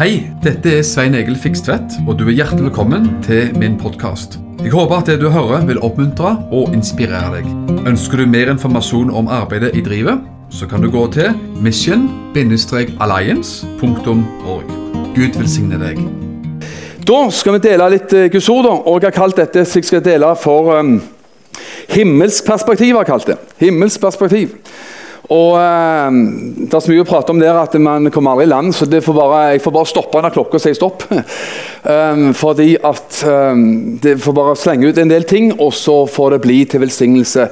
Hei, dette er Svein Egil Fikstvedt, og du er hjertelig velkommen til min podkast. Jeg håper at det du hører vil oppmuntre og inspirere deg. Ønsker du mer informasjon om arbeidet i drivet, så kan du gå til mission-alliance.org. Gud velsigne deg. Da skal vi dele litt eh, Guds ord, og jeg har kalt dette så jeg skal dele for um, himmelsk perspektiv. har jeg kalt det. Himmelsk perspektiv. Og eh, Det er så mye å prate om der at man kommer aldri i land, så får bare, jeg får bare stoppe når klokka sier stopp. um, fordi at um, Det får bare slenge ut en del ting, og så får det bli til velsignelse.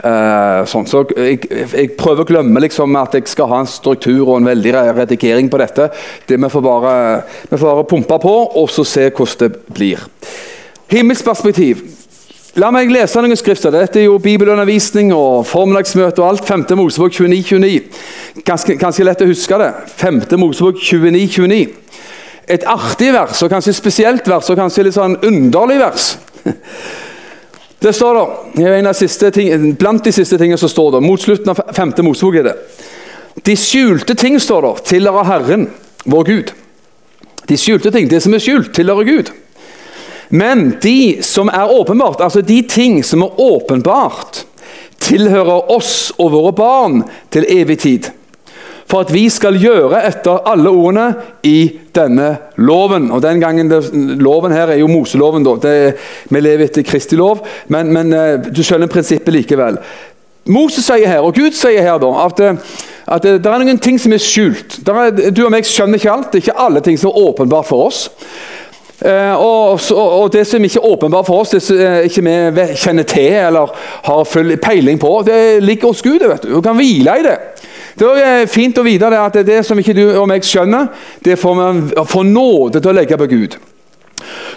Uh, sånn. Så jeg, jeg, prøver å glemme liksom, at jeg skal ha en struktur og en veldig redigering på dette. Det Vi får bare, vi får bare pumpe på og så se hvordan det blir. Himmelsk perspektiv. La meg lese noen skrifter. Dette er jo bibelundervisning og formiddagsmøte og alt. 5. Mosebok 29, 29. Ganske, ganske lett å huske det. 5. Mosebok 29, 29. Et artig vers, og kanskje spesielt vers, og kanskje litt sånn underlig vers. Det står da, de ting, Blant de siste tingene som står det, mot slutten av 5. Mosebok er det De skjulte ting, står det, tilhører Herren, vår Gud. De skjulte ting, Det som er skjult, tilhører Gud. Men de som er åpenbart, altså de ting som er åpenbart, tilhører oss og våre barn til evig tid. For at vi skal gjøre etter alle ordene i denne loven. Og den gangen det, Loven her er jo Moseloven. da. Det, vi lever etter Kristi lov, men, men eh, du skjønner prinsippet likevel. Moses sier her, og Gud sier her da, at, eh, at det, det er noen ting som er skjult. Er, du og meg skjønner ikke alt. Det er ikke alle ting som er åpenbart for oss. Eh, og, og, Det som ikke er åpenbart for oss, det som eh, ikke vi kjenner til eller har full peiling på, det ligger hos Gud. vet Du Du kan hvile i det. Det er fint å vite at det, det som ikke du og meg skjønner, det får man få nåde til å legge på Gud.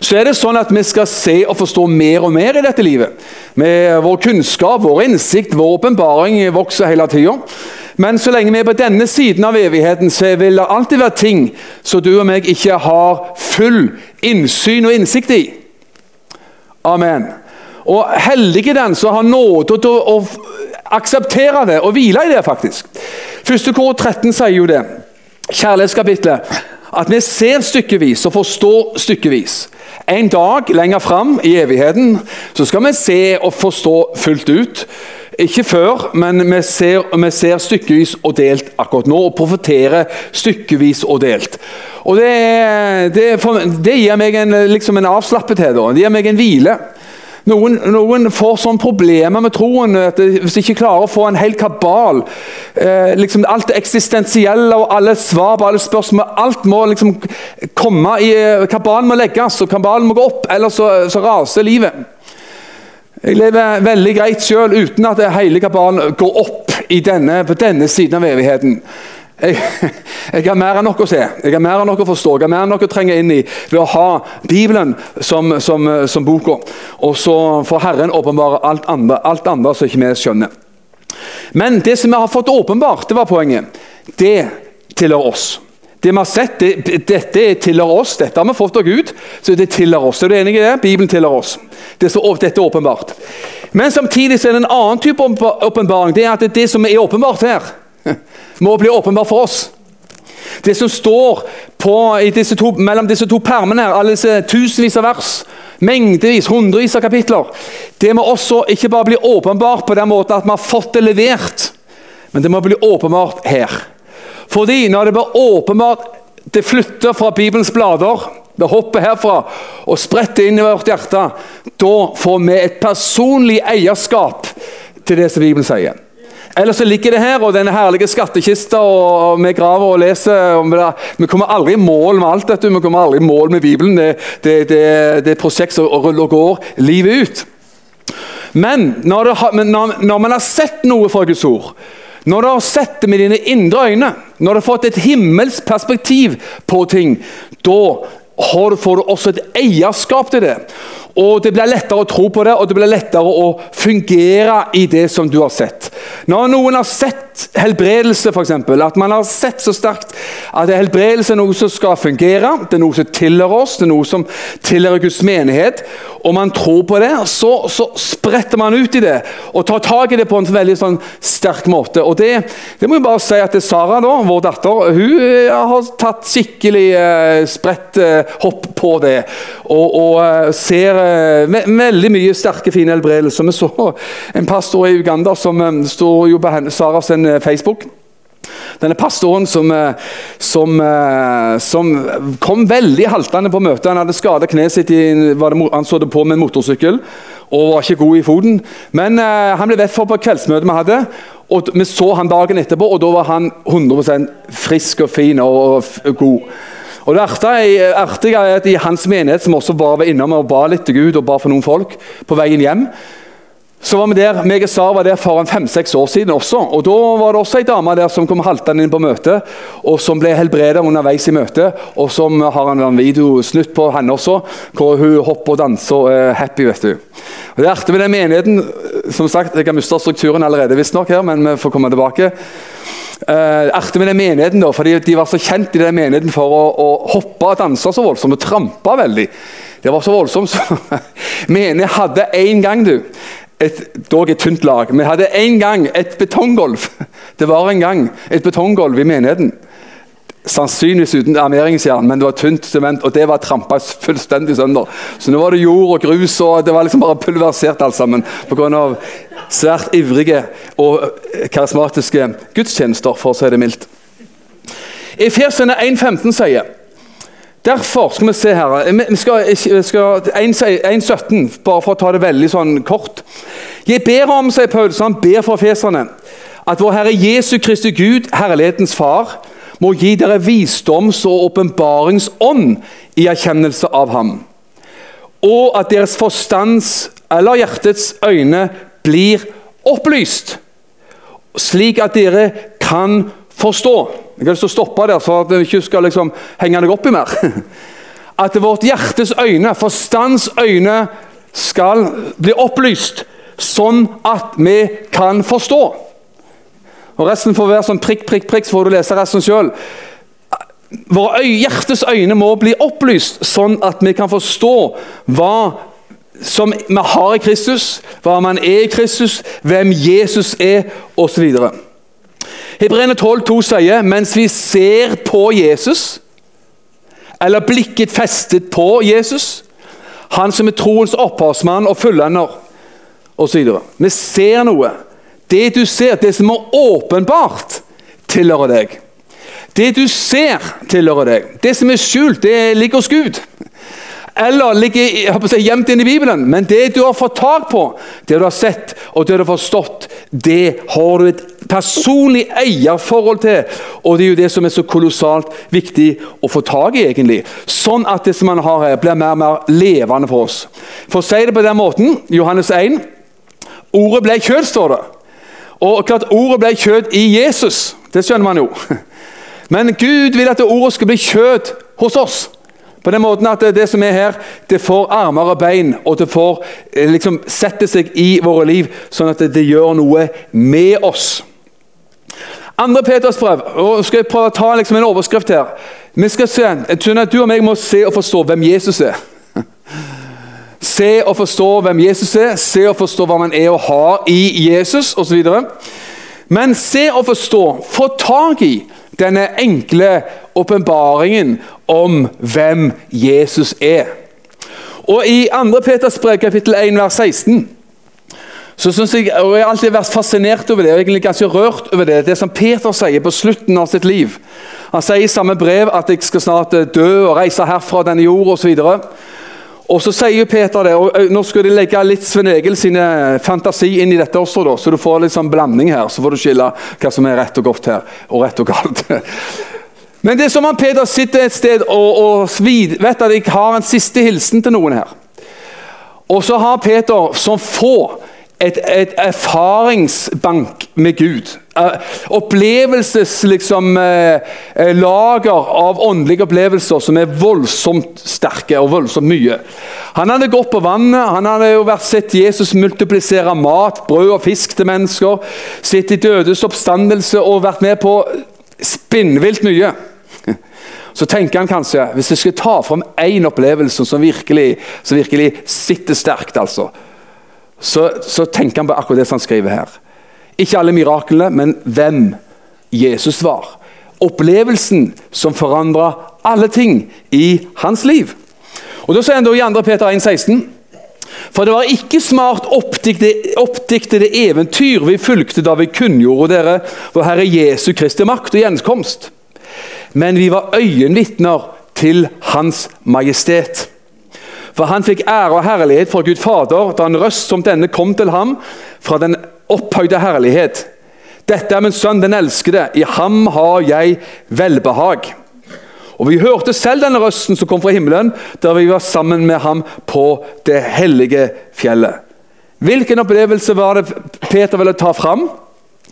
Så er det sånn at Vi skal se og forstå mer og mer i dette livet. Med Vår kunnskap, vår innsikt, vår åpenbaring vokser hele tida. Men så lenge vi er på denne siden av evigheten, så vil det alltid være ting som du og meg ikke har full innsyn og innsikt i. Amen. Og heldige den som har nåde til å akseptere det og hvile i det, faktisk. Første kor 13 sier jo det. Kjærlighetskapitlet. At vi ser stykkevis og forstår stykkevis. En dag lenger fram i evigheten så skal vi se og forstå fullt ut. Ikke før, men vi ser, vi ser, stykkevis og delt akkurat nå. Og profeterer stykkevis og delt. Og Det, det, det gir meg en, liksom en avslappethet. Det gir meg en hvile. Noen, noen, får sånn problemer med troen at hvis de ikke klarer å få en hel kabal eh, liksom Alt det eksistensielle og alle svar på alle spørsmål Alt må liksom komme i Kabalen må legges, og kabalen må gå opp, ellers så, så raser livet. Jeg lever veldig greit sjøl uten at det hele kabalen går opp denne, på denne siden av evigheten. Jeg, jeg, har mer enn nok å se, jeg har mer enn nok å forstå, jeg har mer enn nok å trenge inn i ved å ha Bibelen som, som, som boka. Og så får Herren åpenbare alt andre, alt andre som ikke vi skjønner. Men det som vi har fått åpenbart, det var poenget, det tilhører oss. Det vi har sett, det, Dette tilhører oss, dette har vi fått av Gud. så det tilhører oss. Er du enig i det? Bibelen tilhører oss. Det så, dette er åpenbart. Men samtidig er det en annen type åpenbaring. Det er at det som er åpenbart her, må bli åpenbart for oss. Det som står på, disse to, mellom disse to permene, her, alle disse tusenvis av vers, mengdevis, hundrevis av kapitler, det må også ikke bare bli åpenbart på den måten at vi har fått det levert, men det må bli åpenbart her. Fordi når det blir åpenbart det flytter fra Bibelens blader, det hopper herfra og spretter inn i vårt hjerte, da får vi et personlig eierskap til det som Bibelen sier. Ellers så ligger det her, og denne herlige skattkista, og vi graver og leser det. Vi kommer aldri i mål med alt dette. Vi kommer aldri i mål med Bibelen. Det, det, det, det er et prosjekt som ruller og går livet ut. Men når, det, når, når man har sett noe fra Guds ord, når du har sett det med dine indre øyne, når du har fått et himmelsk perspektiv på ting, da får du også et eierskap til det. Og Det blir lettere å tro på det, og det blir lettere å fungere i det som du har sett. Når noen har sett helbredelse, f.eks., at man har sett så sterkt at helbredelse er noe som skal fungere, det er noe som tilhører oss, det er noe som tilhører Guds menighet, og man tror på det, så, så spretter man ut i det og tar tak i det på en veldig sånn sterk måte. Og det, det må jeg bare si at det er Sara, da, vår datter, hun eh, har tatt skikkelig eh, spredt eh, hopp på det. Og, og eh, ser eh, veldig mye sterke, fine helbredelser. Vi så en pastor i Uganda som eh, står jo på Sara sin Facebook. Denne pastoren som, eh, som, eh, som, kom veldig haltende på møtet. Han hadde skadet kneet sitt, i, det, han så det på med en motorsykkel og var ikke god i foten. Men uh, han ble vett for på kveldsmøtet vi hadde. og Vi så han dagen etterpå, og da var han 100% frisk og fin og, og god. Og Det artige er at i hans menighet, som også bare var innom og ba litt til Gud og ba for noen folk på veien hjem, så var vi der, meg og Sara var der for fem-seks år siden også. og Da var det også ei dame der som kom haltende inn på møtet, og som ble helbredet underveis i møtet. Og som har en videosnutt på henne også, hvor hun hopper og danser og er happy. vet du. Og Det er artig med den menigheten. Som sagt, Jeg har mista strukturen allerede, visstnok, men vi får komme tilbake. Uh, artig med den menigheten da, fordi De var så kjent i den menigheten for å, å hoppe og danse så voldsomt og trampe veldig. Det var så voldsomt. så Menigheten hadde én gang, du et, dog et tynt lag. men hadde en gang et betonggolf. Det var en gang et betonggolf i menigheten. Sannsynligvis uten armeringsjern, men det var tynt sement, og det var trampa fullstendig sønder. Så nå var det jord og grus, og det var liksom bare pulverisert alt sammen pga. svært ivrige og karismatiske gudstjenester, for å si det mildt. Efesene 1,15 sier Derfor skal vi se her vi skal, skal 1,17, bare for å ta det veldig sånn kort. Jeg ber om, sier Paulus, han ber for feserne, at vår Herre Jesu Kristi Gud, herlighetens Far, må gi dere visdoms- og åpenbaringsånd i erkjennelse av ham, og at deres forstands eller hjertets øyne blir opplyst, slik at dere kan forstå. Jeg har lyst til å stoppe der, så at du ikke skal liksom henge deg opp i mer. At vårt hjertes øyne, forstands øyne, skal bli opplyst, sånn at vi kan forstå. Og Resten får være sånn prikk, prikk, prikk, så får du lese resten sjøl. Våre hjertes øyne må bli opplyst, sånn at vi kan forstå hva som vi har i Kristus, hva man er i Kristus, hvem Jesus er, osv. Hebreerne 12,2 sier mens vi ser på Jesus, eller blikket festet på Jesus, han som er troens opphavsmann og fullender osv. Vi ser noe. Det du ser, det som er åpenbart, tilhører deg. Det du ser, tilhører deg. Det som er skjult, det ligger hos Gud eller ligger si, gjemt inn i Bibelen. Men det du har fått tak på, det du har sett og det du har forstått, det har du et personlig eierforhold til. Og det er jo det som er så kolossalt viktig å få tak i, egentlig. Sånn at det som man har her, blir mer og mer levende for oss. For å si det på den måten, Johannes 1 Ordet ble kjøtt, står det. Og klart ordet ble kjøtt i Jesus. Det skjønner man jo. Men Gud vil at ordet skal bli kjøtt hos oss. På den måten at det, som er her, det får armer og bein, og det får eh, liksom sette seg i våre liv, sånn at det, det gjør noe med oss. Andre Peters brev. og skal jeg prøve å ta liksom en overskrift her. Vi skal se, sånn at Du og meg må se og forstå hvem Jesus er. Se og forstå hvem Jesus er, se og forstå hva man er og har i Jesus osv. Men se og forstå, få tak i denne enkle åpenbaringen om hvem Jesus er. Og I 2. Peters brev, kapittel 1, vers 16, så synes jeg, og jeg har alltid vært fascinert over det, og egentlig ganske rørt over det, det som Peter sier på slutten av sitt liv. Han sier i samme brev at jeg skal snart dø og reise herfra denne jord osv. Og så sier Peter det, og Nå skal de legge litt Sven Egil sine fantasi inn i dette også, da, så du får litt sånn blanding her. Så får du skille hva som er rett og godt her, og rett og galt. Men det er som om Peter sitter et sted og, og vet at jeg har en siste hilsen til noen her. Og så har Peter som få et, et erfaringsbank med Gud. Uh, opplevelses liksom uh, lager av åndelige opplevelser som er voldsomt sterke og voldsomt mye. Han hadde gått på vannet, han hadde jo vært sett Jesus multiplisere mat, brød og fisk til mennesker. Sett i dødes oppstandelse og vært med på spinnvilt mye. Så tenker han kanskje, hvis jeg skal ta fram én opplevelse som virkelig, som virkelig sitter sterkt, altså, så, så, tenker han på akkurat det som han skriver her. Ikke alle miraklene, men hvem Jesus var. Opplevelsen som forandra alle ting i hans liv. Og Da sier han da i 2. Peter 1,16.: For det var ikke smart oppdiktede eventyr vi fulgte da vi kunngjorde dere vår Herre Jesu Kristi makt og gjenkomst men vi var øyenvitner til Hans Majestet. For han fikk ære og herlighet fra Gud Fader da en røst som denne kom til ham fra den opphøyde herlighet. Dette er min sønn, den elskede. I ham har jeg velbehag. Og Vi hørte selv denne røsten som kom fra himmelen, da vi var sammen med ham på det hellige fjellet. Hvilken opplevelse var det Peter ville ta fram?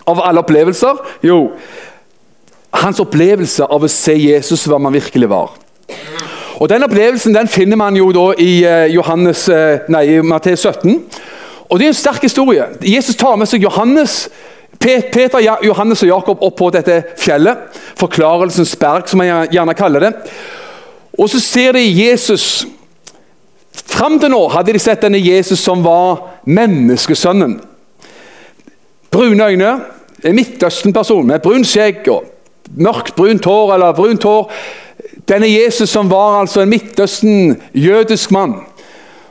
Av alle opplevelser? Jo, hans opplevelse av å se Jesus hva man virkelig var. Og Den opplevelsen den finner man jo da i eh, Johannes, nei, i Matteus 17. Og Det er en sterk historie. Jesus tar med seg Johannes, Peter, Johannes og Jakob opp på dette fjellet. Forklarelsens berg, som man gjerne kaller det. Og så ser de Jesus. Fram til nå hadde de sett denne Jesus som var menneskesønnen. Brune øyne, en Midtøsten-person med brunt skjegg og mørkt brunt hår eller brunt hår. Denne Jesus som var altså en Midtøsten-jødisk mann.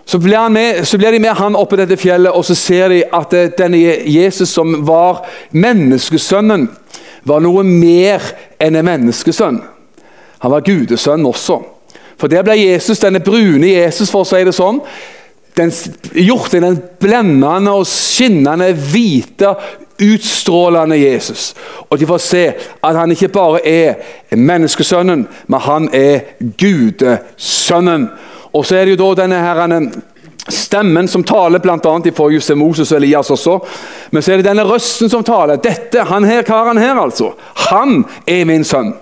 Så blir, med, så blir, de med han oppe dette fjellet, og så ser de at denne Jesus som var menneskesønnen, var noe mer enn en menneskesønn. Han var gudesønn også. For der ble Jesus, denne brune Jesus, for å si det sånn, den, gjort til den blendende og skinnende hvite, utstrålende Jesus. Og de får se at han ikke bare er menneskesønnen, men han er gudesønnen. Og så er det jo da denne herren, stemmen som taler, bl.a. i forrige se Moses og Elias også. Men så er det denne røsten som taler. Dette, han her karen her, altså. Han er min sønn.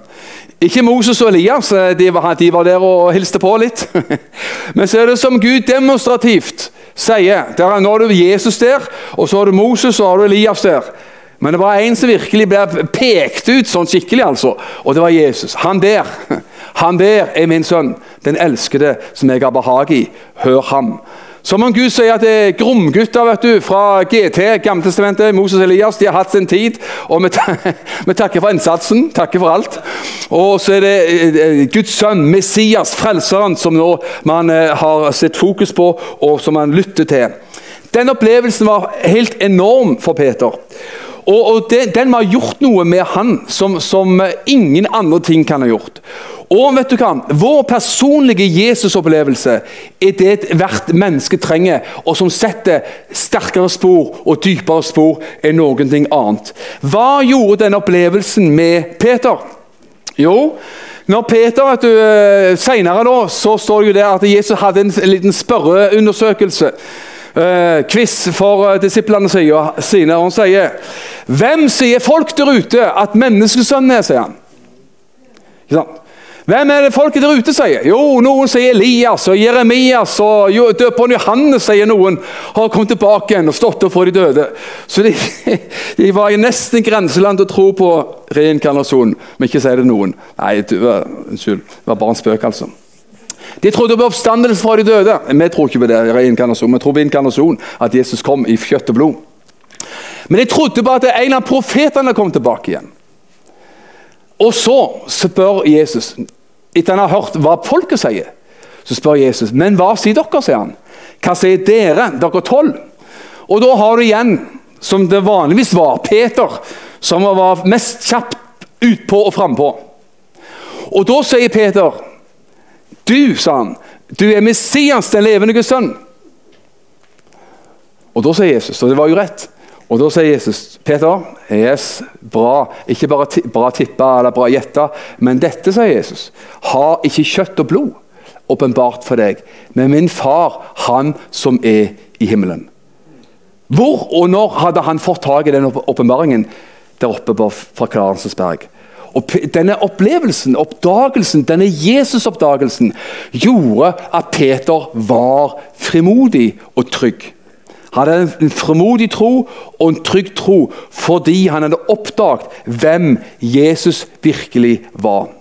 Ikke Moses og Elias, eh, de var, de var der og hilste på litt. Men så er det som Gud demonstrativt sier. Der er, nå har du Jesus der, og så har du Moses og har du Elias der. Men det var en som virkelig ble pekt ut sånn skikkelig, altså. Og det var Jesus. Han der han der er min sønn, den elskede som jeg har behag i. Hør ham. Som om Gud sier at det er gromgutter vet du, fra GT, Gammeltestamentet, Moses og Elias, de har hatt sin tid. Og vi, takker for innsatsen, takker for alt. Og så er det eh, Guds sønn, Messias, frelseren, som nå man eh, har sitt fokus på, og som man lytter til. Den opplevelsen var helt enorm for Peter. Og, og det, Den har gjort noe med han som, som ingen andre ting kan ha gjort. Og vet du hva? Vår personlige Jesus-opplevelse er det hvert menneske trenger, og som setter sterkere spor og dypere spor enn ting annet. Hva gjorde denne opplevelsen med Peter? Jo, når Peter vet du, eh, Senere da, så står det jo der at Jesus hadde en liten spørreundersøkelse. Uh, quiz for uh, disiplene sine. og sier Hvem sier folk der ute at menneskesønnen er? sier han. Ikke sant? Hvem er det folket der ute sier? Jo, noen sier Elias og Jeremias. og Døperen Johannes sier noen har kommet tilbake igjen og stått opp for de døde. Så de, de var i nesten grenseland til å tro på reinkarnasjon, men ikke sier det noen. Nei, unnskyld. Det var bare en spøk, altså. De trodde på oppstandelse fra de døde. Vi tror ikke på det, reinkarnasjon. Vi tror på inkarnasjon, at Jesus kom i kjøtt og blod. Men de trodde på at en av profetene kom tilbake igjen. Og så spør Jesus etter han har hørt hva folket sier, så spør Jesus men hva sier dere. sier han. Hva sier dere, dere tolv? Og da har du igjen, som det vanligvis var, Peter, som var mest kjapt utpå og frampå. Og da sier Peter, du, sa han, du er Messias, den levende Guds sønn. Og da sier Jesus, og det var jo rett og Da sier Jesus Peter, yes, bra. Ikke bare bra tippa eller bra gjetta, men dette, sier Jesus, har ikke kjøtt og blod åpenbart for deg, men min far, han som er i himmelen. Hvor og når hadde han fått tak i den åpenbaringen der oppe på, fra Klarensberg? Og denne opplevelsen, oppdagelsen, denne Jesus-oppdagelsen gjorde at Peter var frimodig og trygg. Han hadde en frimodig tro og en trygg tro fordi han hadde oppdaget hvem Jesus virkelig var.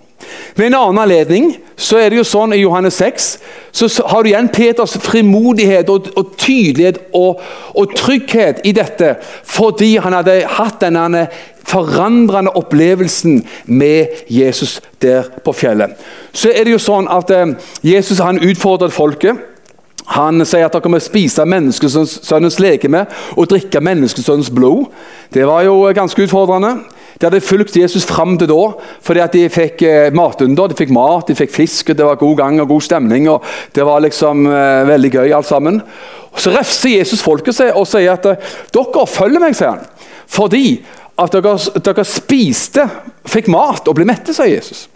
Ved en annen anledning så er det jo sånn i Johannes 6 så har du igjen Peters frimodighet og, og tydelighet og, og, trygghet i dette fordi han hadde hatt denne forandrende opplevelsen med Jesus der på fjellet. Så er det jo sånn at eh, Jesus han utfordret folket. Han sier at dere må spise menneskesønnens legeme og drikke menneskesønnens blod. Det var jo ganske utfordrende. De hadde fulgt Jesus fram til da fordi at de fikk eh, matunder. De fikk mat, de fikk fisk, det var god gang og god stemning. og Det var liksom eh, veldig gøy alt sammen. Og Så refser Jesus folket seg og sier at eh, dere følger meg, sier han. Fordi at dere, dere spiste, fikk mat og ble mette, sier Jesus.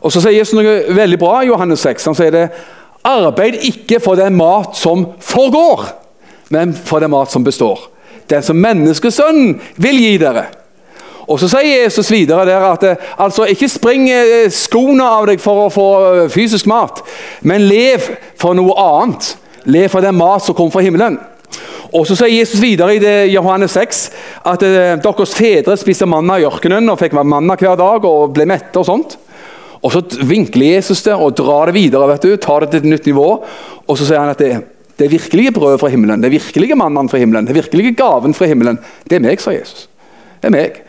Og Så sier Jesus noe veldig bra i Johannes 6. Han sier det Arbeid ikke for den mat som forgår, men for den mat som består. Den som menneskesønnen vil gi dere. Og Så sier Jesus videre der at eh, altså, ikke spring eh, skoene av deg for å få eh, fysisk mat, men lev for noe annet. Lev for den mat som kommer fra himmelen. Og Så sier Jesus videre i Johannes 6 at deres fedre spiste manna i ørkenen og fikk manna hver dag og ble mette. og sånt. Og Så vinkler Jesus det og drar det videre, vet du, tar det til et nytt nivå. Og så sier han at det, det virkelige brødet fra himmelen, det virkelige mannen fra himmelen, det virkelige gaven fra himmelen, det er meg, sa Jesus. Det er meg.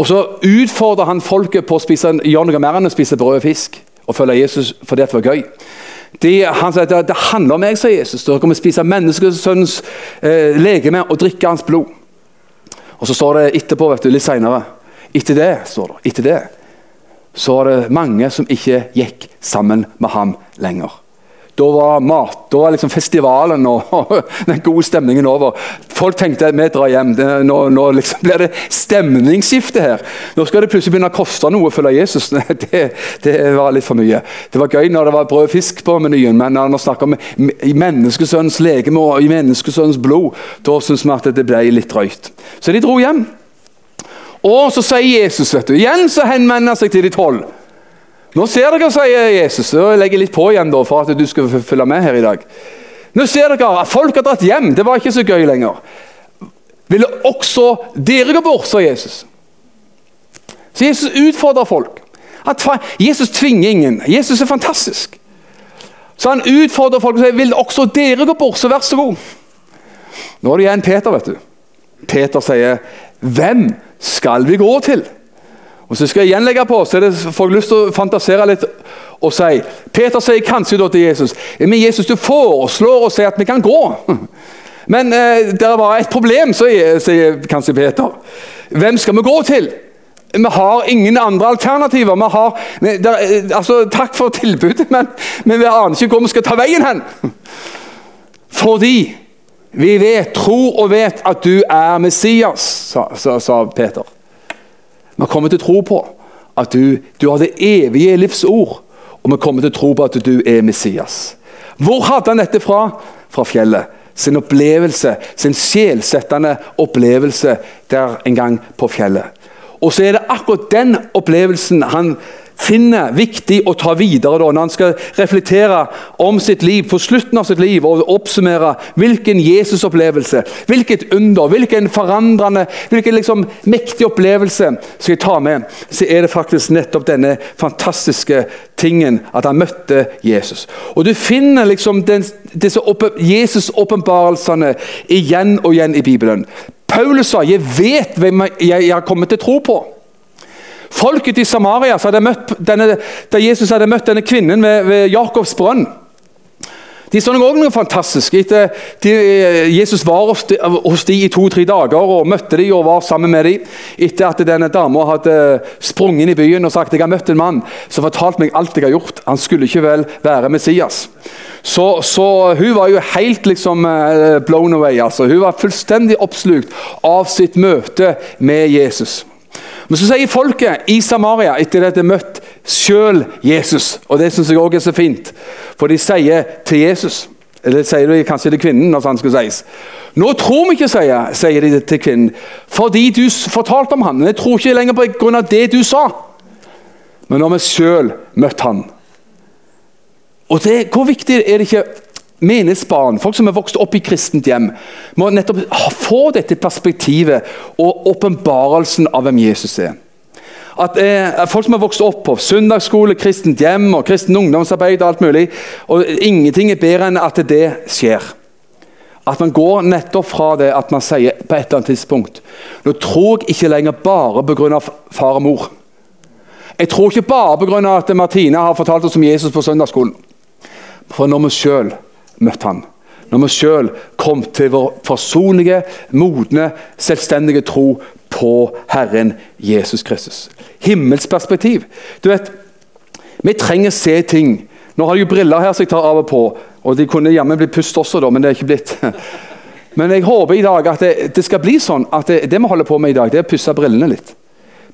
Og så utfordrer han folket på å spise, gjøre noe mer enn å spise brød og fisk og følge Jesus fordi det var gøy. De, han sier at det handler om meg, sier Jesus. Dere kommer spise menneskesønnens eh, legeme og drikke hans blod. Og Så står det etterpå, vet du, litt seinere. Etter det står det, etter det, så var det mange som ikke gikk sammen med ham lenger. Da var mat, da var liksom festivalen og, den gode stemningen over. Folk tenkte at vi drar hjem. Det, nå, nå liksom blir det stemningsskifte her. Nå skal det plutselig begynne å koste noe å følge Jesus. Det, det, var litt for mye. Det var gøy når det var brød og fisk på menyen, men når vi snakker om menneskesønnens legeme og menneskesønnens blod, da syns vi at det ble litt drøyt. Så de dro hjem. Og så sier Jesus, vet du, igjen så henvender han seg til de tolv. Nå ser dere, sier Jesus, og jeg legger litt på igjen da, for at du skal følge med her i dag. Nå ser dere at folk har dratt hjem. Det var ikke så gøy lenger. Ville også dere gå bort, sa Jesus. Så Jesus utfordrer folk. Jesus tvinger ingen. Jesus er fantastisk. Så han utfordrer folk og sier vil også dere gå bort, så vær så god. Nå er det igjen Peter. vet du. Peter sier, 'Hvem skal vi gå til?' Og så skal jeg igjen legge på, så er det, får jeg lyst til å fantasere litt og si Peter sier kanskje da til Jesus men Jesus du foreslår og sier at vi kan gå. Men eh, det bare et problem, sier kanskje Peter. Hvem skal vi gå til? Vi har ingen andre alternativer. Vi har, vi, der, eh, altså, takk for tilbudet, men, men, vi aner ikke hvor vi skal ta veien hen. Fordi vi vet, tror og vet at du er Messias, sa, sa, sa Peter. Vi kommer til å tro på at du, du har det evige livs ord, og vi kommer til å tro på at du er Messias. Hvor hadde han dette fra? Fra fjellet. Sin opplevelse, sin sjelsettende opplevelse der en gang på fjellet. Og så er det akkurat den opplevelsen han finner viktig å ta videre da, når han skal reflektere om sitt liv på slutten av sitt liv og oppsummere hvilken Jesus-opplevelse, hvilket under, hvilken forandrende, hvilken liksom mektig opplevelse skal jeg ta med, så er det faktisk nettopp denne fantastiske tingen at han møtte Jesus. Og Du finner liksom den, disse Jesus-åpenbarelsene igjen og igjen i Bibelen. Paulus sa 'Jeg vet hvem jeg har kommet til å tro på'. Folket i Samaria denne, da Jesus hadde møtt denne kvinnen ved, ved Jakobs brønn de så noe, noe fantastisk. Etter de, Jesus var hos de, hos de i to-tre dager og møtte de og var sammen med dem. Etter at denne dama hadde sprunget inn i byen og sagt jeg har møtt en mann som fortalte meg alt jeg har gjort. Han skulle ikke vel være Messias. Så, så hun var jo helt liksom uh, blown away. altså. Hun var fullstendig oppslukt av sitt møte med Jesus. Men så sier folket i Samaria, etter at de har møtt sjøl Jesus Og det syns jeg òg er så fint, for de sier til Jesus Eller sier de kanskje til kvinnen, når han skal sies. Nå tror vi ikke, sier, sier de til kvinnen, fordi du fortalte om han. Men jeg tror ikke lenger på grunn av det du sa. Men når vi sjøl møtte han. Og det, Hvor viktig er det ikke menighetsbarn, folk som er vokst opp i kristent hjem, må nettopp få dette perspektivet og åpenbarelsen av hvem Jesus er. At eh, Folk som har vokst opp på søndagsskole, kristent hjem og kristen ungdomsarbeid og alt mulig, og ingenting er bedre enn at det skjer. At man går nettopp fra det at man sier på et eller annet tidspunkt Nå tror jeg ikke lenger bare pga. far og mor. Jeg tror ikke bare pga. at Martine har fortalt oss om Jesus på søndagsskolen. For når vi sjøl møtte han, når vi sjøl kom til vår forsonlige, modne, selvstendige tro på Herren Jesus Kristus. Himmelsperspektiv. Du vet, Vi trenger se ting. Nå har jeg jo briller her som jeg tar av og på. Og de kunne jammen blitt pust også, da, men det er ikke blitt. Men jeg håper i dag at det, det skal bli sånn at det, det vi holder på med i dag, det er å pusse brillene litt.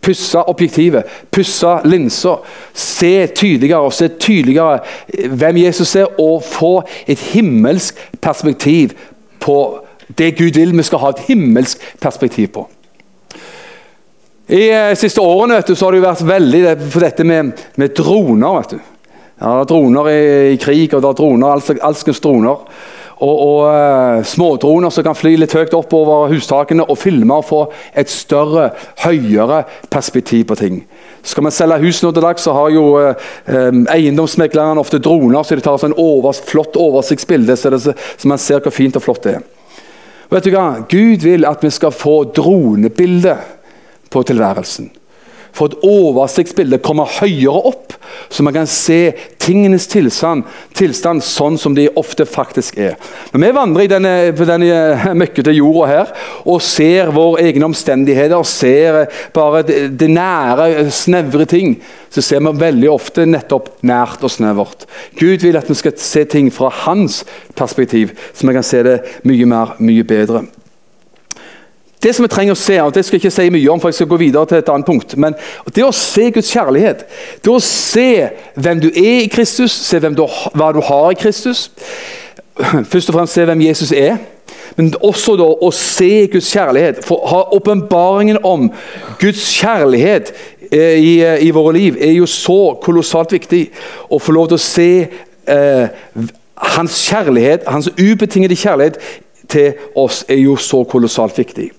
Pusse objektivet, pusse linser. Se tydeligere og se tydeligere hvem Jesus er, og få et himmelsk perspektiv på det Gud vil vi skal ha et himmelsk perspektiv på. I de eh, siste årene du, har det vært veldig på dette med, med droner. Ja, det er droner i, i, krig, og det er droner, alskens droner. Og, og uh, smådroner som kan fly litt høyt opp over hustakene og filme og få et større, høyere perspektiv på ting. Skal man selge hus nå til dags, så har jo um, eiendomsmeglerne ofte droner, så de tar sånn over, flott oversiktsbilde, så, det, så man ser hvor fint og flott det er. vet du hva? Gud vil at vi skal få dronebilder på tilværelsen. For et oversiktsbilde kommer høyere opp, så man kan se tingenes tilstand, tilstand sånn som de ofte faktisk er. Når vi vandrer i denne, denne møkkete jorda her og ser våre egne omstendigheter, ser bare det, nære, snevre ting, så ser vi veldig ofte nettopp nært og snevert. Gud vil at vi skal se ting fra hans perspektiv, så vi kan se det mye mer, mye bedre. Det som vi trenger å se, og det skal jeg ikke si mye om, for jeg skal gå videre til et annet punkt, men det å se Guds kjærlighet, det å se hvem du er i Kristus, se du, hva du har i Kristus Først og fremst se hvem Jesus er, men også da å se Guds kjærlighet. For ha åpenbaringen om Guds kjærlighet eh, i, eh, i, våre liv er jo så kolossalt viktig. Å få lov til å se eh, hans kjærlighet, hans ubetingede kjærlighet til oss, er jo så kolossalt viktig.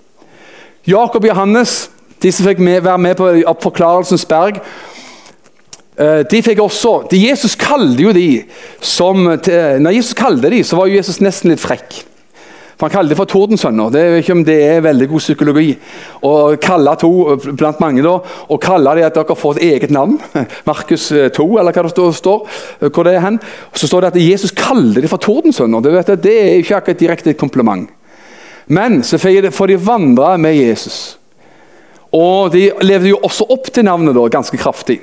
Jakob og Johannes, de som fikk med, være med på Forklarelsens berg, eh, de fikk også, de Jesus kalte jo de som, Når Jesus kalte de, så var jo Jesus nesten litt frekk. For Han kalte de for tordensønner. Det er ikke om det er veldig god psykologi. Å kalle to blant mange da, og kalle de at dere får et eget navn. Markus 2, eh, eller hva det står. hvor det er hen. Så står det at Jesus kalte de for tordensønner. Det, det er ikke akkurat direkte et kompliment. Men så får de vandre med Jesus. Og De levde jo også opp til navnet da, ganske kraftig.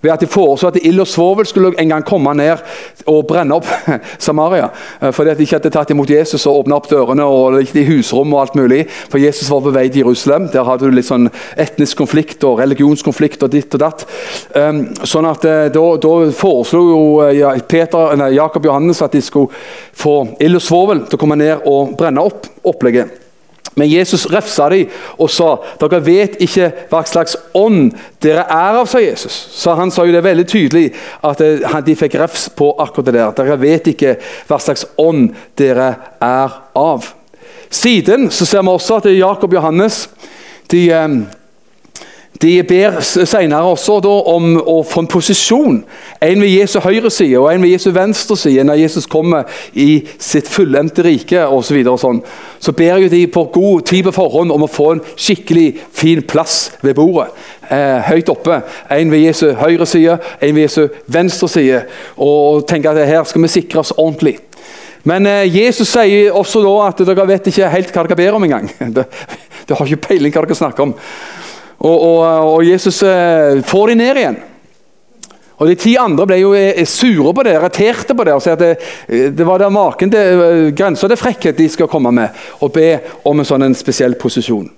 Ved at De foreslo at ild og svovel skulle en gang komme ned og brenne opp Samaria. Eh, fordi at de ikke hadde tatt imot Jesus og åpna opp dørene og i husrom. og alt mulig. For Jesus var på vei til Jerusalem. Der hadde du litt sånn etnisk konflikt og religionskonflikt og ditt og datt. Um, sånn at uh, Da, da foreslo jo uh, Peter, nei, Jakob Johannes at de skulle få ild og svovel til å komme ned og brenne opp opplegget. Men Jesus refsa dem og sa dere vet ikke hva slags ånd dere er av, sa Jesus. Så Han sa jo det veldig tydelig at eh, de fikk refs på akkurat det der. Dere vet ikke hva slags ånd dere er av. Siden så ser vi også at Jakob og Johannes de, eh, de ber senere også om å få en posisjon. En ved Jesu høyre side og en ved Jesu venstre side når Jesus kommer i sitt fullendte rike osv. Så, og sånn. så ber jo de på god tid på forhånd om å få en skikkelig fin plass ved bordet. Eh, høyt oppe. En ved Jesu høyre side, en ved Jesu venstre side. Og tenker at her skal vi sikre oss ordentlig. Men eh, Jesus sier også da at dere vet ikke helt hva dere ber om engang. Dere har ikke peiling hva dere snakker om. Og, og, og Jesus eh, får de ned igjen. Og De ti andre ble jo eh, sure på det, irriterte på det. og at det, det var der maken til grenser, til frekkhet de skal komme med, og be om en sånn en spesiell posisjon.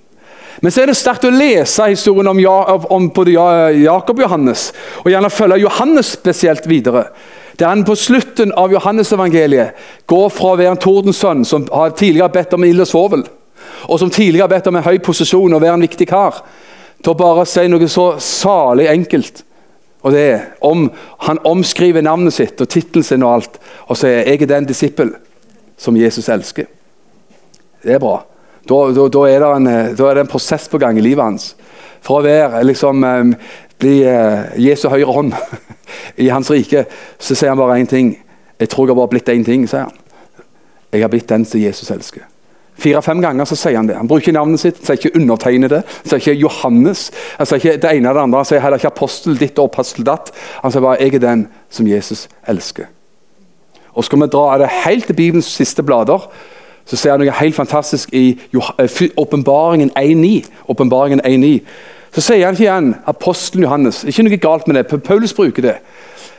Men så er det sterkt å lese historien om, ja, om både Jakob og Johannes, og gjerne følge Johannes spesielt videre. Der han på slutten av Johannes-evangeliet går fra å være en tordensønn som har tidligere bedt om ild og svovel, og som tidligere har bedt om en høy posisjon og være en viktig kar, til å bare si noe så salig enkelt. Og det er om Han omskriver navnet sitt og tittelen sin og alt, og sier 'Jeg er den disippel som Jesus elsker'. Det er bra. Da, da, da, er en, da, er det en, prosess på gang i livet hans. For å være liksom, eh, bli eh, Jesu høyre hånd i hans rike, så sier han bare én ting. Jeg tror jeg har bare blitt én ting, sier han. Jeg har blitt den som Jesus elsker. Fire-fem ganger så sier han det. Han bruker navnet sitt, sier ikke 'undertegnede', sier ikke 'Johannes'. Han sier ikke det ene eller det andre, han sier heller ikke 'apostel ditt og apostel datt'. Han sier bare 'jeg er den som Jesus elsker'. Og Skal vi dra det helt til Bibelens siste blader, så ser han noe helt fantastisk i eh, Åpenbaringen 1.9. Åpenbaringen 1.9. Så sier han ikke igjen apostelen Johannes. Ikke noe galt med det. Paulus bruker det.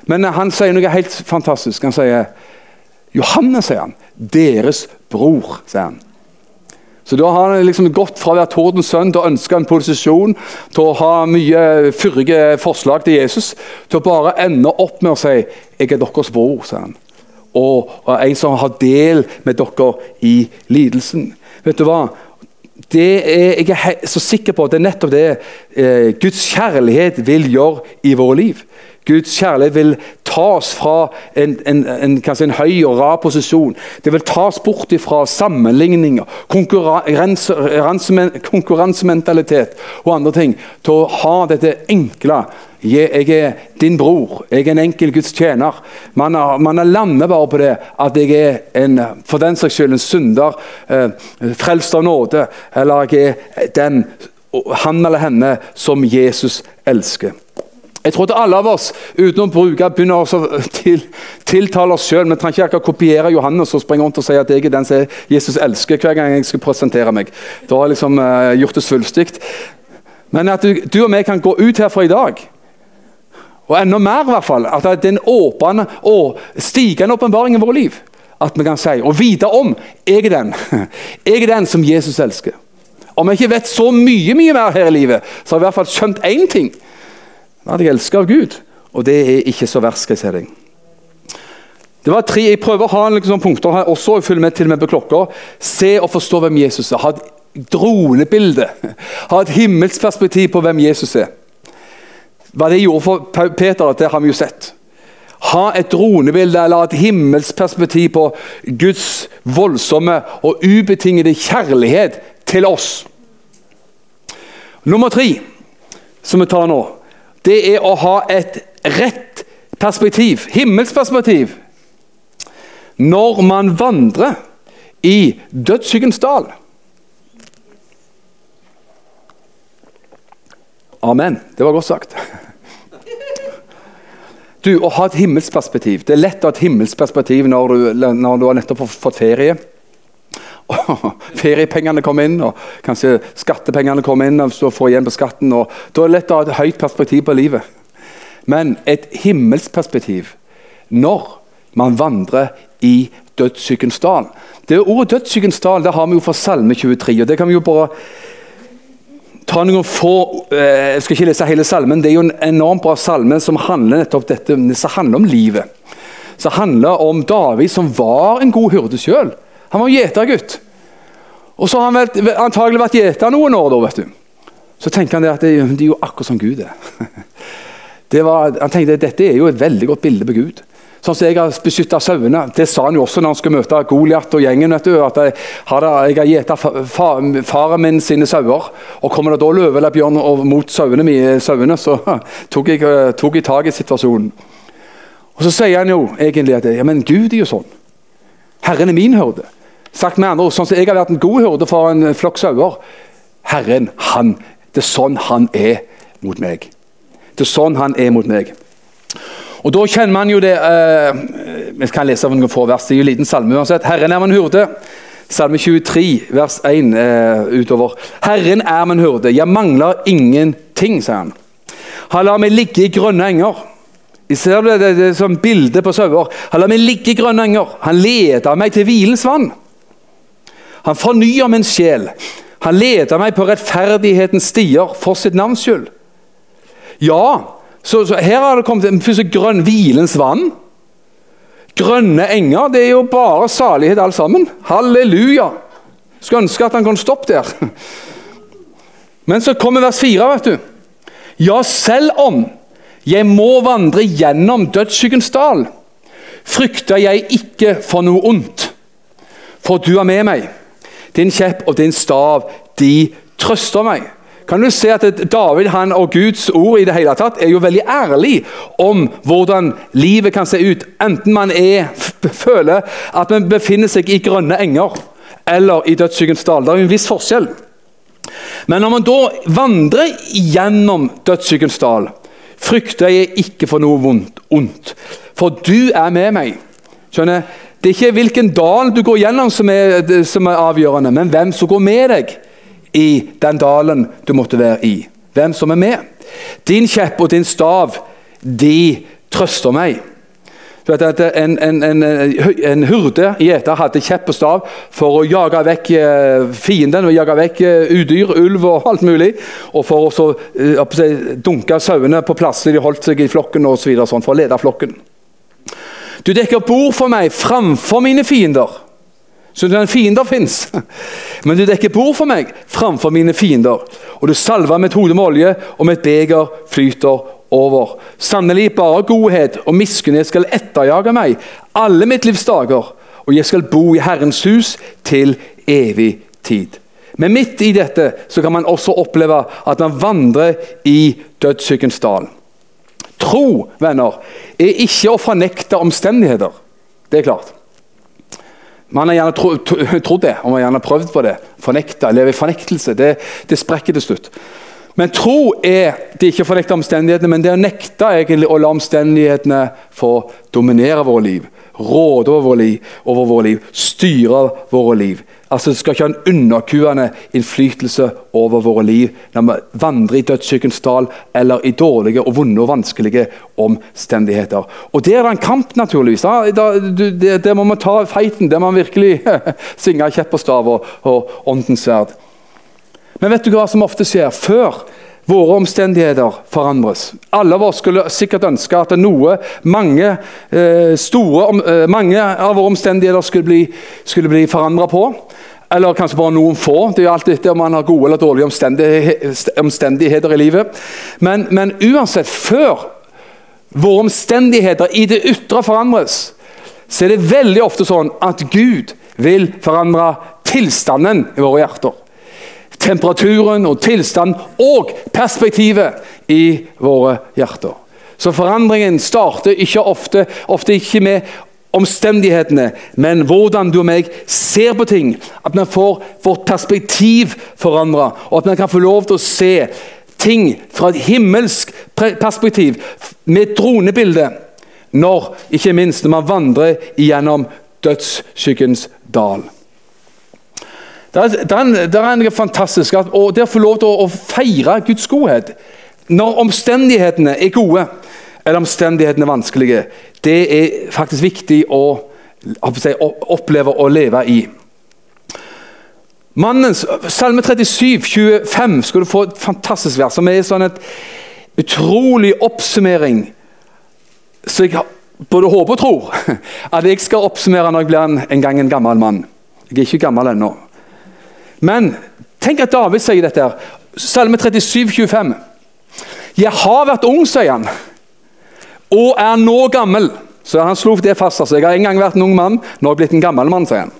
Men han sier noe helt fantastisk. Han sier Johannes, sier han. Deres bror, sier han. Så Da har han liksom gått fra å være tordens sønn til å ønske en posisjon, til å ha mye fyrige forslag til Jesus, til å bare ende opp med å si 'Jeg er deres bror', sier han. Og, og en som har del med dere i lidelsen. Vet du hva? Det er, jeg er så sikker på det er nettopp det eh, Guds kjærlighet vil gjøre i våre liv. Guds kjærlighet vil tas fra en, en, en, en høy og rar posisjon. Det vil tas bort fra sammenligninger, konkurranse, konkurransementalitet og andre ting. Til å ha dette enkle jeg er din bror, jeg er en enkel Guds tjener. Man, er, lander bare på det at jeg er en, for den saks skyld en synder, eh, frelst av nåde. Eller jeg er den, han eller henne som Jesus elsker. Jeg tror at alle av oss, uten å bruke, begynner å til, tiltale oss sjøl Vi trenger ikke kopiere Johannes og springe rundt og si at jeg er den som Jesus elsker hver gang jeg skal presentere meg. Da har jeg liksom uh, gjort det svulstig. Men at du, du, og meg kan gå ut herfra i dag, og enda mer i hvert fall, at det er en åpne og stigende åpenbaring i våre liv. At vi kan si og vite om jeg er den. Jeg er den som Jesus elsker. Om jeg ikke vet så mye mye mer her i livet, så har jeg i hvert fall skjønt én ting at jeg elsker av Gud. Og det er ikke så verst, skal jeg si deg. Det var tre, Jeg prøver å ha liksom punkter her også, jeg følger med til og med på klokka. Se og forstå hvem Jesus er. Ha et dronebilde. Ha et himmelsperspektiv på hvem Jesus er. Hva det gjorde for Peter, det har vi jo sett. Ha et dronebilde eller et himmelsperspektiv på Guds voldsomme og ubetingede kjærlighet til oss. Nummer tre, som vi tar nå, det er å ha et rett perspektiv, himmelsperspektiv, når man vandrer i dødsskyggens dal. Amen. Det var godt sagt. Du, Å ha et himmelsperspektiv. Det er lett å ha et himmelsperspektiv når du, når du har nettopp fått ferie. Oh, feriepengene kommer inn, og kanskje skattepengene kommer inn. og så får igjen på skatten, og Da er det lett å ha et høyt perspektiv på livet. Men et himmelsperspektiv når man vandrer i dødssykens dal. Det Ordet dødssykens dal det har vi jo fra Salme 23. og det kan vi jo bare ta noen få eh, Jeg skal ikke lese hele salmen. Det er jo en enormt bra salme som handler nettopp dette, som handler om livet. Som handler om David, som var en god hyrde sjøl. Han var gjetergutt. Og så har han antagelig vært gjeter noen år. da, vet du. Så tenker han det at det, det er jo akkurat som Gud er. Var, han tenkte at dette er jo et veldig godt bilde på Gud. Sånn som jeg har beskytta sauene. Det sa han jo også når han skulle møte Goliat og gjengen. vet du, at Jeg har, jeg har gjeta faren min sine sauer. Og kommer det da løve eller bjørn mot sauene, sauene så tok jeg, tok jeg tak i situasjonen. Og Så sier han jo egentlig at ja, men Gud er jo sånn. Herren er min hyrde. Sagt med andre ord, sånn som Jeg har vært en god hurde for en flokk sauer. Herren, han, det er sånn han er mot meg. Det er sånn han er mot meg. Og Da kjenner man jo det eh, Vi kan lese noen få vers. Det er jo en liten salme uansett. Herren er min hurde. Salme 23, vers 1 eh, utover. Herren er min hurde, jeg mangler ingenting, sier han. Han lar meg ligge i grønne enger. Jeg ser det, det, det som bilde på sauer. Han lar meg ligge i grønne enger. Han leder meg til hvilens vann. Han fornyer min sjel. Han leder meg på rettferdighetens stier for sitt navns skyld. Ja, så, så, her har det kommet en grønn hvilens vann. Grønne enger, det er jo bare salighet alt sammen. Halleluja! Skulle ønske at han kunne stoppe der. Men så kommer vers 4, vet du. Ja, selv om jeg må vandre gjennom dødsskyggens dal, frykter jeg ikke for noe ondt. For du er med meg. Din kjepp og din stav, de trøster meg. Kan du se at David han og Guds ord i det hele tatt er jo veldig ærlig om hvordan livet kan se ut. Enten man er, føler at man befinner seg i grønne enger eller i dødsskyggens dal. Det er jo en viss forskjell. Men når man da vandrer gjennom dødsskyggens dal, frykter jeg ikke for noe vondt, ondt, for du er med meg. Skjønner? Det er ikke hvilken dal du går gjennom som er, som er avgjørende, men hvem som går med deg i den dalen du måtte være i. Hvem som er med. Din kjepp og din stav, de trøster meg. Du vet at En, en, en, en hurde gjeter hadde kjepp og stav for å jage vekk eh, fienden og jage vekk eh, udyr, ulv og alt mulig. Og for å uh, dunke sauene på plasser de holdt seg i flokken og så videre, sånn, for å lede flokken. Du dekker bord for meg framfor mine fiender. Så den fiender fins. Men du dekker bord for meg framfor mine fiender. Og du salver mitt hode med olje, og mitt beger flyter over. Sannelig bare godhet og miskunnhet skal etterjage meg alle mitt livs dager, og jeg skal bo i Herrens hus til evig tid. Men midt i dette så kan man også oppleve at man vandrer i dødssykens dal. Tro, venner, er ikke å fornekte omstendigheter. Det er klart. Man har gjerne trodd det, og man har gjerne prøvd på det. Fornekte, leve i fornektelse. Det, det sprekker til slutt. Men tro er det ikke å fornekte omstendighetene, men det er å nekte egentlig å la omstendighetene få dominere våre liv. Råde over våre liv, over våre liv styre våre liv. Altså Det skal ikke ha en underkuende innflytelse over våre liv når vi vandrer i dødsskyggens dal eller i dårlige, og vonde og vanskelige omstendigheter. Og Der er det en kamp, naturligvis. Der må man ta feiten. Der må man virkelig synge kjepp og stav og, åndens sverd. Men vet du hva som ofte skjer? Før våre omstendigheter forandres. Alle av oss skulle sikkert ønske at noe, mange, eh, store, eh, mange av våre omstendigheter skulle bli, skulle bli forandra på. Eller kanskje bare noen få. Det er jo etter om man har gode eller dårlige omstendigheter i livet. Men, men uansett, før våre omstendigheter i det ytre forandres, så er det veldig ofte sånn at Gud vil forandre tilstanden i våre hjerter temperaturen og tilstanden og perspektivet i våre hjerter. Så forandringen starter ikke ofte, ofte ikke med omstendighetene, men hvordan du og meg ser på ting. At vi får vårt perspektiv forandra, og at vi kan få lov til å se ting fra et himmelsk perspektiv, med et dronebilde, når, ikke minst når man vandrer gjennom dødsskyggens dal. Det er, noe fantastisk og det å få lov til å, å feire Guds godhet når omstendighetene er gode eller omstendighetene vanskelige, det er faktisk viktig å, oppleve å leve i. Mannens, Salme 37, 25 skal du få et fantastisk vers, som er sånn et utrolig oppsummering. Så jeg både håper og tror at jeg skal oppsummere når jeg blir en, en gang en gammel mann. Jeg er ikke gammel ennå. Men tenk at David sier dette. her. Salme 37, 25. Jeg har vært ung, sier han, og er nå gammel. Så Han slo det fast. altså. Jeg har en gang vært en ung mann, nå har jeg blitt en gammel mann. sier han.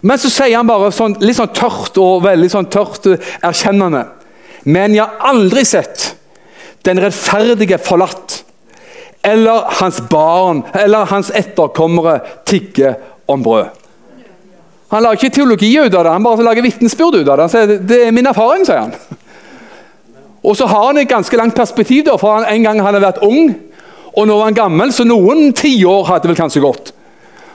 Men så sier han bare sånn, litt sånn tørt og veldig sånn tørt eh, erkjennende. Men jeg har aldri sett den rettferdige forlatt, eller hans barn eller hans etterkommere tigge om brød. Han lager ikke teologi ut av det, han bare lager vitnesbyrd ut av det. Han sier, det er min erfaring, sier han. Og så har han et ganske langt perspektiv, da, for han, en gang han har vært ung, og nå var han gammel, så noen tiår hadde vel kanskje gått.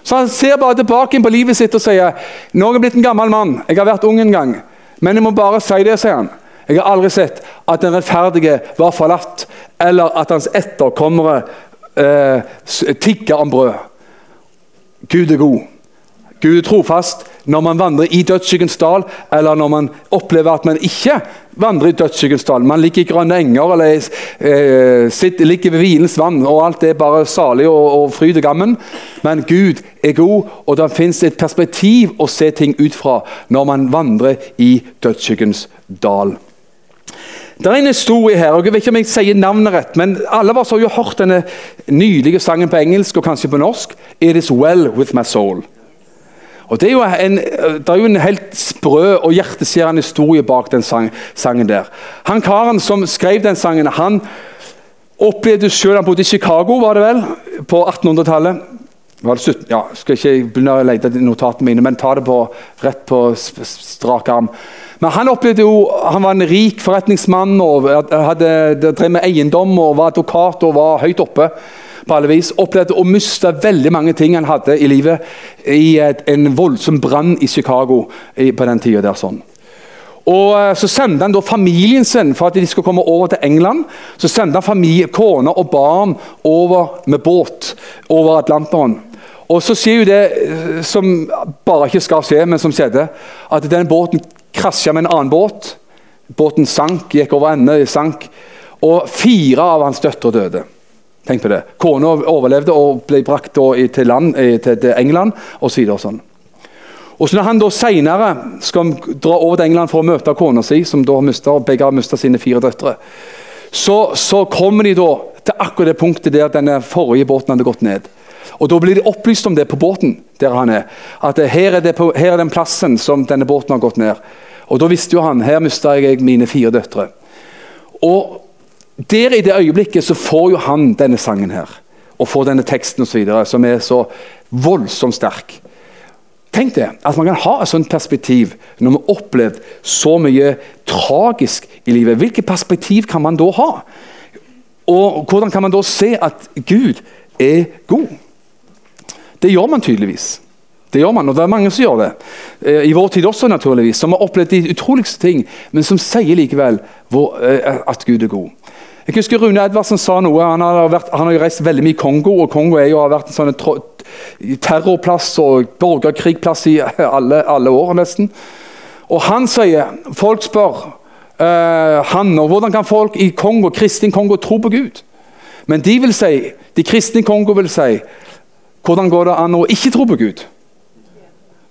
Så han ser bare tilbake på livet sitt og sier nå har jeg blitt en gammel mann, jeg har vært ung en gang. Men jeg må bare si det, sier han. Jeg har aldri sett at den rettferdige var forlatt, eller at hans etterkommere eh, tigger om brød. Gud er god. Gud er trofast, når man vandrer i dødsskyggens dal, eller når man opplever at man ikke vandrer i dødsskyggens dal. Man ligger i grønne enger eller eh, sitter, ligger ved hvilens vann, og alt er bare salig og, og fryd og gammen. Men Gud er god, og det fins et perspektiv å se ting ut fra når man vandrer i dødsskyggens dal. Det er en historie her, og jeg vet ikke om jeg sier navnet rett, men alle av oss har jo hørt denne nydelige sangen på engelsk og kanskje på norsk. It is well with my soul. Og Det er en, det er jo en helt sprø og hjerteskjærende historie bak den sang, sangen. der. Han Karen som skrev den sangen, han opplevde selv Han bodde i Chicago var det vel, på 1800-tallet. Ja, skal ikke begynne å lete notatene mine, men ta det på, rett på strak arm. Men han opplevde jo, han var en rik forretningsmann og hadde drev med eiendom og var advokat og var høyt oppe på alle vis. Opplevde å miste veldig mange ting han hadde i livet i en voldsom brann i Chicago på den tida. der sånn. Og eh, Så sendte han da familien sin for at de skulle komme over til England. Så sendte han familie, kone og barn over med båt over Atlanteren. Og så skjer jo det eh, som bare ikke skal skje, men som skjedde. At den båten krasja med en annen båt. Båten sank, gikk over ende, sank. Og fire av hans døtre døde. Tenk på det. Kona overlevde og ble brakt til, land, til, England osv. Og sånn. Og så når han da senere skal dra over til England for å møte kona si, som da mistet, begge har mista sine fire døtre, så, så, kommer de da til akkurat det punktet der denne forrige båten hadde gått ned. Og Da blir de opplyst om det på båten der han er. At her er, på, her er den plassen som denne båten har gått ned. Og Da visste jo han her mista jeg mine fire døtre. Og der I det øyeblikket så får jo han denne sangen her, og får denne teksten osv., som er så voldsomt sterk. Tenk det, at man kan ha et sånt perspektiv når man har opplevd så mye tragisk i livet. Hvilket perspektiv kan man da ha? Og hvordan kan man da se at Gud er god? Det gjør man tydeligvis. Det gjør man, og det er mange som gjør det. Eh, I vår tid også, naturligvis. Som har opplevd de utroligste ting, men som sier likevel eh, at Gud er god. Jeg husker Rune Edvardsen sa noe. Han har, vært, han har jo reist veldig mye i Kongo, og Kongo jo, har vært en sånn terrorplass og borgerkrigplass i alle, alle år nesten. Og han sier Folk spør uh, han og hvordan kan folk i Kongo, kristin Kongo tro på Gud. Men de vil si, de kristne i Kongo vil si hvordan går det an å ikke tro på Gud?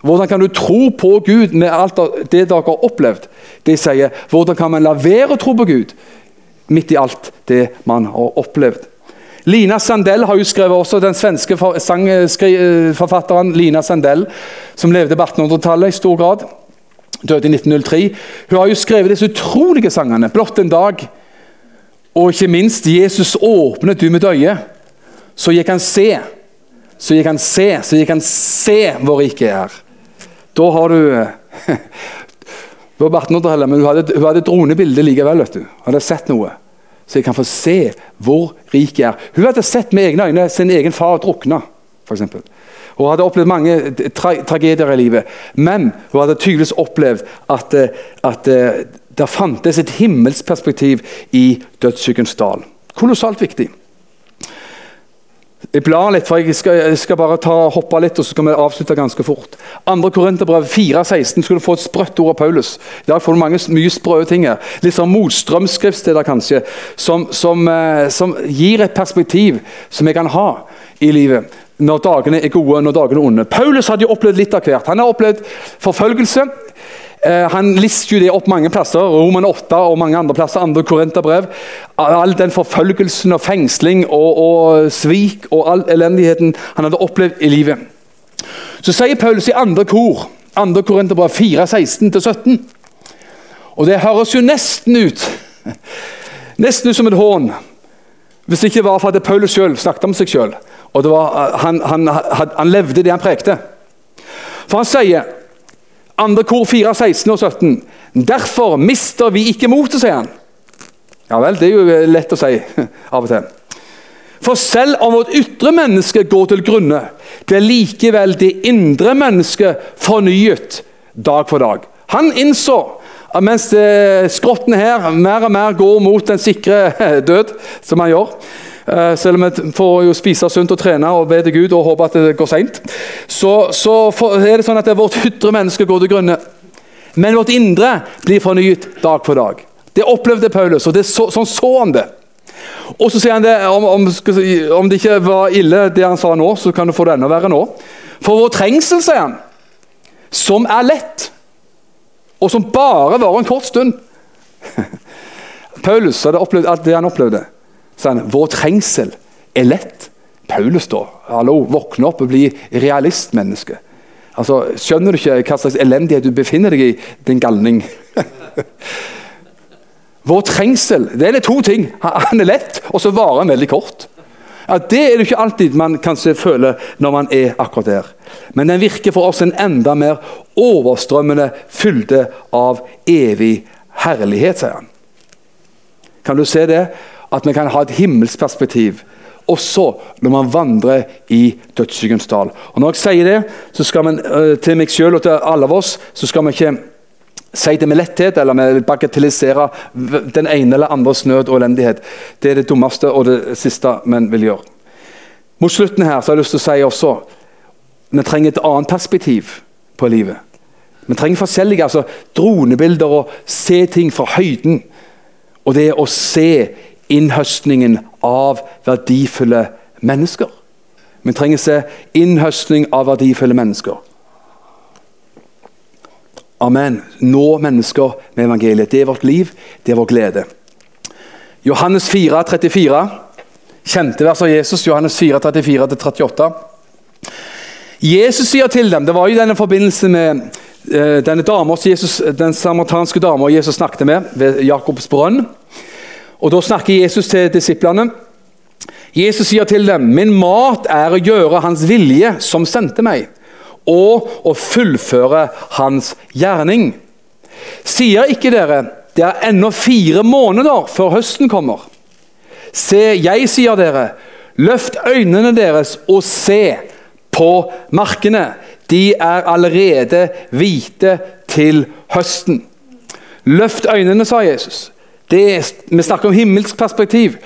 Hvordan kan du tro på Gud med alt det dere har opplevd? De sier hvordan kan man la være å tro på Gud? Midt i alt det man har opplevd. Lina Sandell har jo skrevet også den svenske sangforfatteren Lina Sandell, som levde på 1800-tallet i stor grad. Døde i 1903. Hun har jo skrevet disse utrolige sangene. 'Blott en dag' og ikke minst 'Jesus åpnet du mitt øye'. Så gikk han se, så gikk han se, så gikk han se hvor riket er. Da har du Det var 1800-tallet, men hun hadde, hun hadde dronebilde likevel. vet du. Hun hadde sett noe. Så jeg kan få se hvor rik jeg er. Hun hadde sett med egne øyne sin egen far drukne. For eksempel. hun hadde opplevd mange tra tragedier i livet. Men hun hadde tydeligvis opplevd at, eh, at, eh, det fantes et himmelsperspektiv i dødssykens dal. Kolossalt viktig. Jeg blar litt, for jeg skal, jeg skal bare ta, hoppe litt, og så skal vi avslutte ganske fort. 2. Korinterbrev 4,16 skulle få et sprøtt ord av Paulus. I dag får du mange, mye sprø ting. Litt sånn motstrømsskriftsteder, kanskje, som, som, eh, som, gir et perspektiv som jeg kan ha i livet. Når dagene er gode, når dagene er onde. Paulus hadde jo opplevd litt av hvert. Han har opplevd forfølgelse. Eh, han lister jo det opp mange plasser, Roman 8 og mange andre plasser. andre Korinterbrev. All den forfølgelsen og fengsling og, og, svik og all elendigheten han hadde opplevd i livet. Så sier Paulus i andre kor, andre Korinterbrev 4, 16-17 Og det høres jo nesten ut nesten ut som et hån. Hvis det ikke var for at Paulus selv snakket om seg sjøl. Var, han, han, han levde det han prekte. For han sier 2. kor 4, 16 og 17. Derfor mister vi ikke motet, sier han. Ja vel, det er jo lett å si av og til. For selv om vårt ytre menneske går til grunne, blir likevel det indre mennesket fornyet dag for dag. Han innså at mens skrottene her mer og mer går mot den sikre død, som han gjør, Eh, selv om vi får jo spise sunt og trene og be til Gud og håpe at det går seint, så, så er det sånn at det vårt ytre menneske går til grunne. Men vårt indre blir fornyet dag for dag. Det opplevde Paulus, og det så, sånn så han det. Og så sier han det, om, om, om, det ikke var ille det han sa nå, så kan du få det enda verre nå. For vår trengsel, sier han, som er lett, og som bare varer en kort stund Paulus hadde opplevd alt det han opplevde. Så han, Vår trengsel er lett. Paulus, da. Hallo, våkne opp og bli realistmenneske. Altså, Skjønner du ikke hva slags elendighet du befinner deg i, din galning? Vår trengsel det er to ting. Han er lett, og så varer han veldig kort. Ja, Det er det ikke alltid man kanskje føler når man er akkurat der. Men den virker for oss en enda mer overstrømmende fylde av evig herlighet, sier han. Kan du se det? At vi kan ha et himmelsperspektiv også når man vandrer i dødsskyggens dal. Og Når jeg sier det, så skal man, eh, til meg selv og til alle av oss, så skal vi ikke si det med letthet eller med bagatellisere den ene eller andres nød og elendighet. Det er det dummeste og det siste man vil gjøre. Mot slutten her så har jeg lyst til å si også vi trenger et annet perspektiv på livet. Vi trenger forskjellige altså dronebilder og se ting fra høyden. Og det å se innhøstningen av verdifulle mennesker. Vi trenger se innhøstning av verdifulle mennesker. Amen. Nå mennesker med evangeliet. Det er vårt liv, det er vår glede. Johannes 4, 34. Kjente vers av Jesus. Johannes 4, 34-38. Jesus sier til dem Det var jo denne forbindelse med eh, denne damen, Jesus, den samaritanske dama Jesus snakket med ved Jakobs brønn. Og Da snakker Jesus til disiplene. Jesus sier til dem, 'Min mat er å gjøre Hans vilje, som sendte meg', 'og å fullføre Hans gjerning'. Sier ikke dere, det er ennå fire måneder før høsten kommer? Se, jeg sier dere, løft øynene deres og se på markene. De er allerede hvite til høsten. Løft øynene, sa Jesus. Det, vi snakker om himmelsk perspektiv.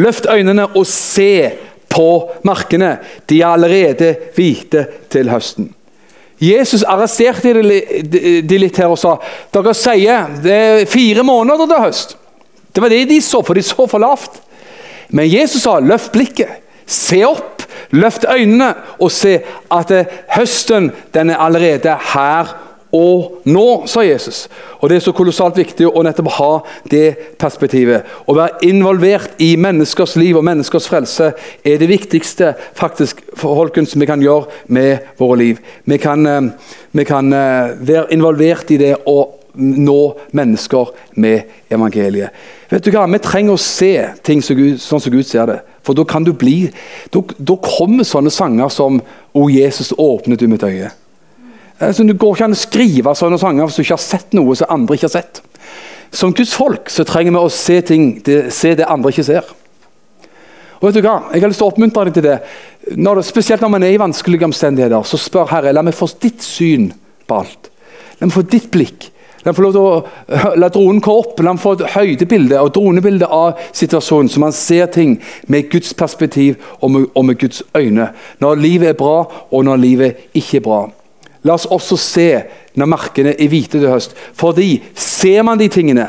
Løft øynene og se på markene. De er allerede hvite til høsten. Jesus arresterte de litt her og sa dere sier det er fire måneder til høst. Det var det de så, for de så for lavt. Men Jesus sa løft blikket, se opp, løft øynene og se at høsten den er allerede her og nå, sa Jesus. Og Det er så kolossalt viktig å nettopp ha det perspektivet. Å være involvert i menneskers liv og menneskers frelse er det viktigste faktisk folkens, vi kan gjøre med våre liv. Vi kan, eh, vi kan eh, være involvert i det og nå mennesker med evangeliet. Vet du hva? Vi trenger å se ting så Gud, sånn som Gud ser det. For da kan du bli da kommer sånne sanger som 'O Jesus, åpnet du mitt øye'. Altså, det går ikke an å skrive sånne sanger hvis du ikke har sett noe som andre ikke har sett. Som Guds folk så trenger vi å se, ting, det, se det andre ikke ser. Og vet du hva? Jeg har lyst til å oppmuntre deg til det. Når, spesielt når man er i vanskelige omstendigheter, så spør Herre, la meg få ditt syn på alt. La meg få ditt blikk. La meg få lov til å la dronen gå opp, la meg få et høydebilde og dronebilde av situasjonen, så man ser ting med Guds perspektiv og med, og med Guds øyne. Når livet er bra, og når livet ikke er bra. La oss også se når markene er hvite til høst. Fordi ser man de tingene,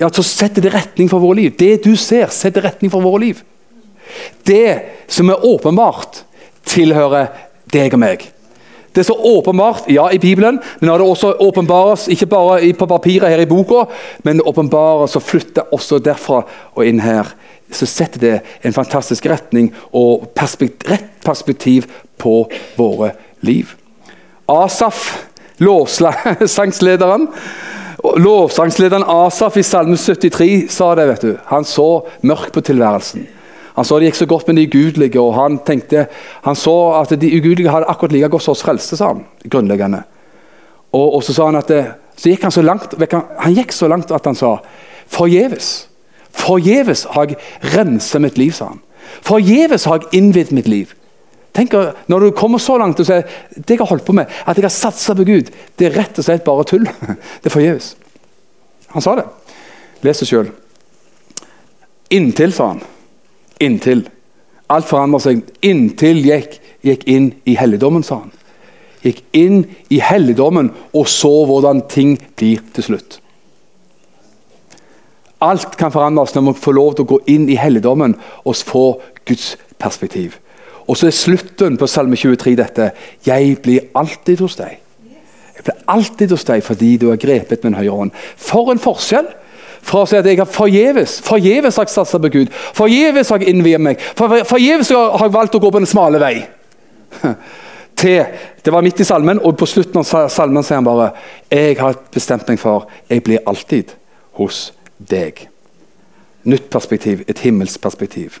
ja, så setter det retning for våre liv. Det du ser, setter retning for våre liv. Det som er åpenbart, tilhører deg og meg. Det er så åpenbart ja, i Bibelen, men når det også åpenbares ikke bare på papiret her i boka, men det åpenbares og flytter også derfra og inn her, så setter det en fantastisk retning og perspektiv, rett perspektiv på våre liv. Asaf, lovsangslederen Lovsangslederen Asaf i Salme 73 sa det. vet du. Han så mørkt på tilværelsen. Han så det gikk så godt med de ugudelige, og han tenkte, han så at de ugudelige hadde akkurat like godt som oss frelste, sa han. grunnleggende. Og, og, så sa han at det, så gikk han så langt han gikk så langt at han sa Forgjeves. Forgjeves har jeg renset mitt liv, sa han. Forgjeves har jeg innvidd mitt liv. Tenk Når du kommer så langt og sier det jeg har holdt på med, at jeg har satsa på Gud, det er rett og slett bare tull. Det er forgjeves. Han sa det. Les det sjøl. Inntil, sa han. Inntil. Alt forandrer seg inntil gikk, gikk inn i helligdommen, sa han. Gikk inn i helligdommen og så hvordan ting blir til slutt. Alt kan forandres når vi får lov til å gå inn i helligdommen og få Guds perspektiv. Og så er slutten på Salme 23 dette. Jeg blir alltid hos deg. Jeg blir alltid hos deg fordi du har grepet min høyre hånd. For en forskjell! Fra å si at jeg har forgjeves forgjeves har jeg satsa på Gud, forgjeves har jeg innviet meg, forgjeves har jeg valgt å gå på den smale vei. Til, Det var midt i salmen, og på slutten av salmen sier han bare Jeg har bestemt meg for jeg blir alltid hos deg. Nytt perspektiv, et himmelsperspektiv.